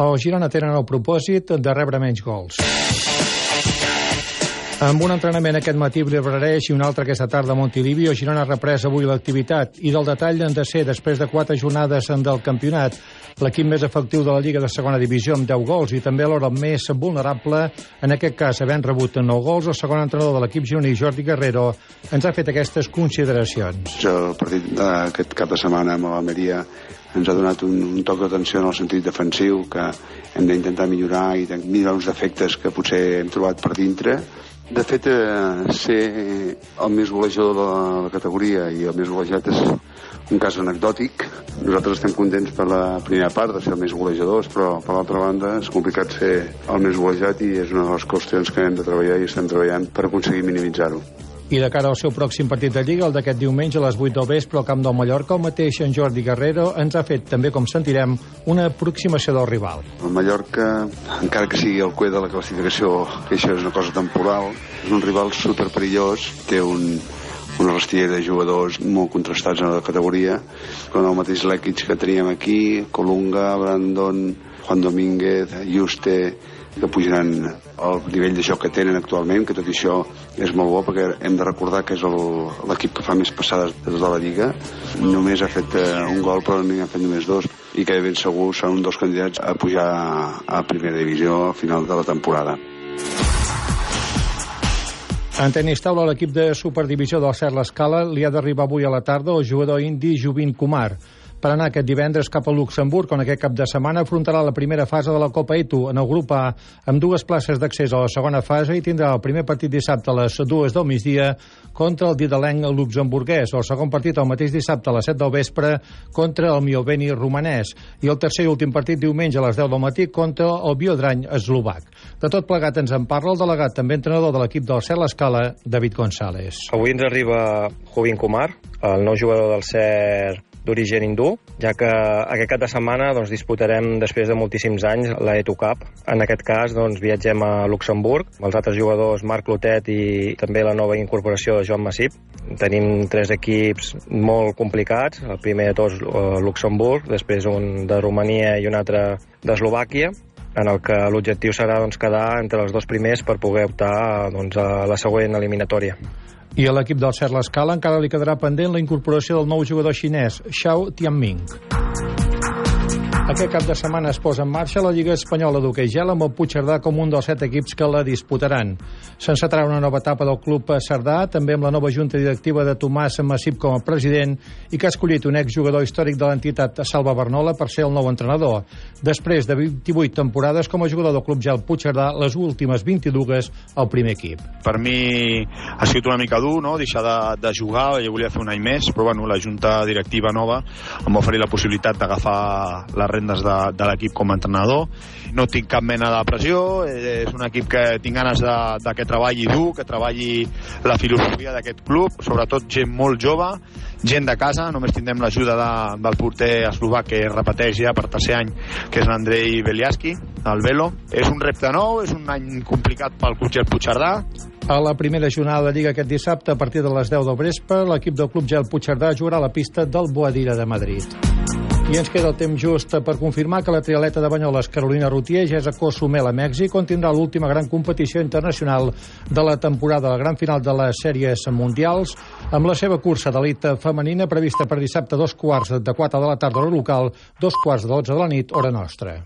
El Girona tenen el propòsit de rebre menys gols. Amb un entrenament aquest matí a Brareix i un altre aquesta tarda a Montilivi, el Girona ha reprès avui l'activitat. I del detall han de ser, després de quatre jornades del campionat, l'equip més efectiu de la Lliga de segona divisió amb 10 gols i també alhora més vulnerable, en aquest cas havent rebut 9 gols, el segon entrenador de l'equip gironí, Jordi Guerrero, ens ha fet aquestes consideracions. El partit d'aquest cap de setmana amb l'Almeria ens ha donat un, un toc d'atenció en el sentit defensiu que hem d'intentar millorar i millorar uns defectes que potser hem trobat per dintre de fet, eh, ser el més golejador de la, la categoria i el més golejat és un cas anecdòtic. Nosaltres estem contents per la primera part de ser el més golejadors, però per l'altra banda és complicat ser el més golejat i és una de les qüestions que hem de treballar i estem treballant per aconseguir minimitzar-ho. I de cara al seu pròxim partit de Lliga, el d'aquest diumenge a les 8 del vespre al camp del Mallorca, el mateix en Jordi Guerrero ens ha fet, també com sentirem, una aproximació del rival. El Mallorca, encara que sigui el cué de la classificació, que això és una cosa temporal, és un rival superperillós, té un, una rastilla de jugadors molt contrastats en la categoria, com el mateix Lekic que teníem aquí, Colunga, Brandon, Juan Domínguez, Juste, que pujaran el nivell de joc que tenen actualment, que tot això és molt bo perquè hem de recordar que és l'equip que fa més passades de tota la Lliga. Només ha fet eh, un gol però n'hi ha fet només dos i que ben segur són un dels candidats a pujar a primera divisió a final de la temporada. En tenis taula, l'equip de Superdivisió del Cert l'Escala li ha d'arribar avui a la tarda el jugador indi Jubin Kumar per anar aquest divendres cap a Luxemburg, on aquest cap de setmana afrontarà la primera fase de la Copa ETU en el grup A, amb dues places d'accés a la segona fase i tindrà el primer partit dissabte a les dues del migdia contra el didalenc luxemburguès, el segon partit el mateix dissabte a les 7 del vespre contra el Mioveni romanès i el tercer i últim partit diumenge a les 10 del matí contra el Biodrany eslovac. De tot plegat ens en parla el delegat, també entrenador de l'equip del Cel Escala, David González. Avui ens arriba Jovin Kumar, el nou jugador del CER d'origen hindú, ja que aquest cap de setmana doncs, disputarem, després de moltíssims anys, la Eto Cup. En aquest cas, doncs, viatgem a Luxemburg, els altres jugadors Marc Lotet i també la nova incorporació de Joan Massip. Tenim tres equips molt complicats, el primer de tots eh, Luxemburg, després un de Romania i un altre d'Eslovàquia, en el que l'objectiu serà doncs, quedar entre els dos primers per poder optar doncs, a la següent eliminatòria. I a l'equip del Cert l'Escala encara li quedarà pendent la incorporació del nou jugador xinès, Xiao Tianming. Aquest cap de setmana es posa en marxa la Lliga Espanyola d'Hockey Gel amb el Puigcerdà com un dels set equips que la disputaran. S'encetarà una nova etapa del club Cerdà, també amb la nova junta directiva de Tomàs Massip com a president i que ha escollit un exjugador històric de l'entitat Salva Bernola per ser el nou entrenador. Després de 28 temporades com a jugador del club Gel Puigcerdà, les últimes 22 al primer equip. Per mi ha sigut una mica dur no? deixar de, de jugar, jo volia fer un any més, però bueno, la junta directiva nova em va oferir la possibilitat d'agafar la rendes de, de l'equip com a entrenador. No tinc cap mena de pressió, eh, és un equip que tinc ganes de, de que treballi dur, que treballi la filosofia d'aquest club, sobretot gent molt jove, gent de casa, només tindrem l'ajuda de, del porter eslovac que repeteix ja per tercer any, que és l'Andrei Beliaski, el Velo. És un repte nou, és un any complicat pel Club Puigcerdà, a la primera jornada de Lliga aquest dissabte, a partir de les 10 del vespre, l'equip del Club Gel Puigcerdà jugarà a la pista del Boadira de Madrid. I ens queda el temps just per confirmar que la trialeta de Banyoles Carolina Rutier ja és a Cozumel, a Mèxic, on tindrà l'última gran competició internacional de la temporada, la gran final de les sèries mundials, amb la seva cursa d'elit femenina prevista per dissabte dos quarts de quatre de la tarda hora local, dos quarts de dotze de la nit, hora nostra.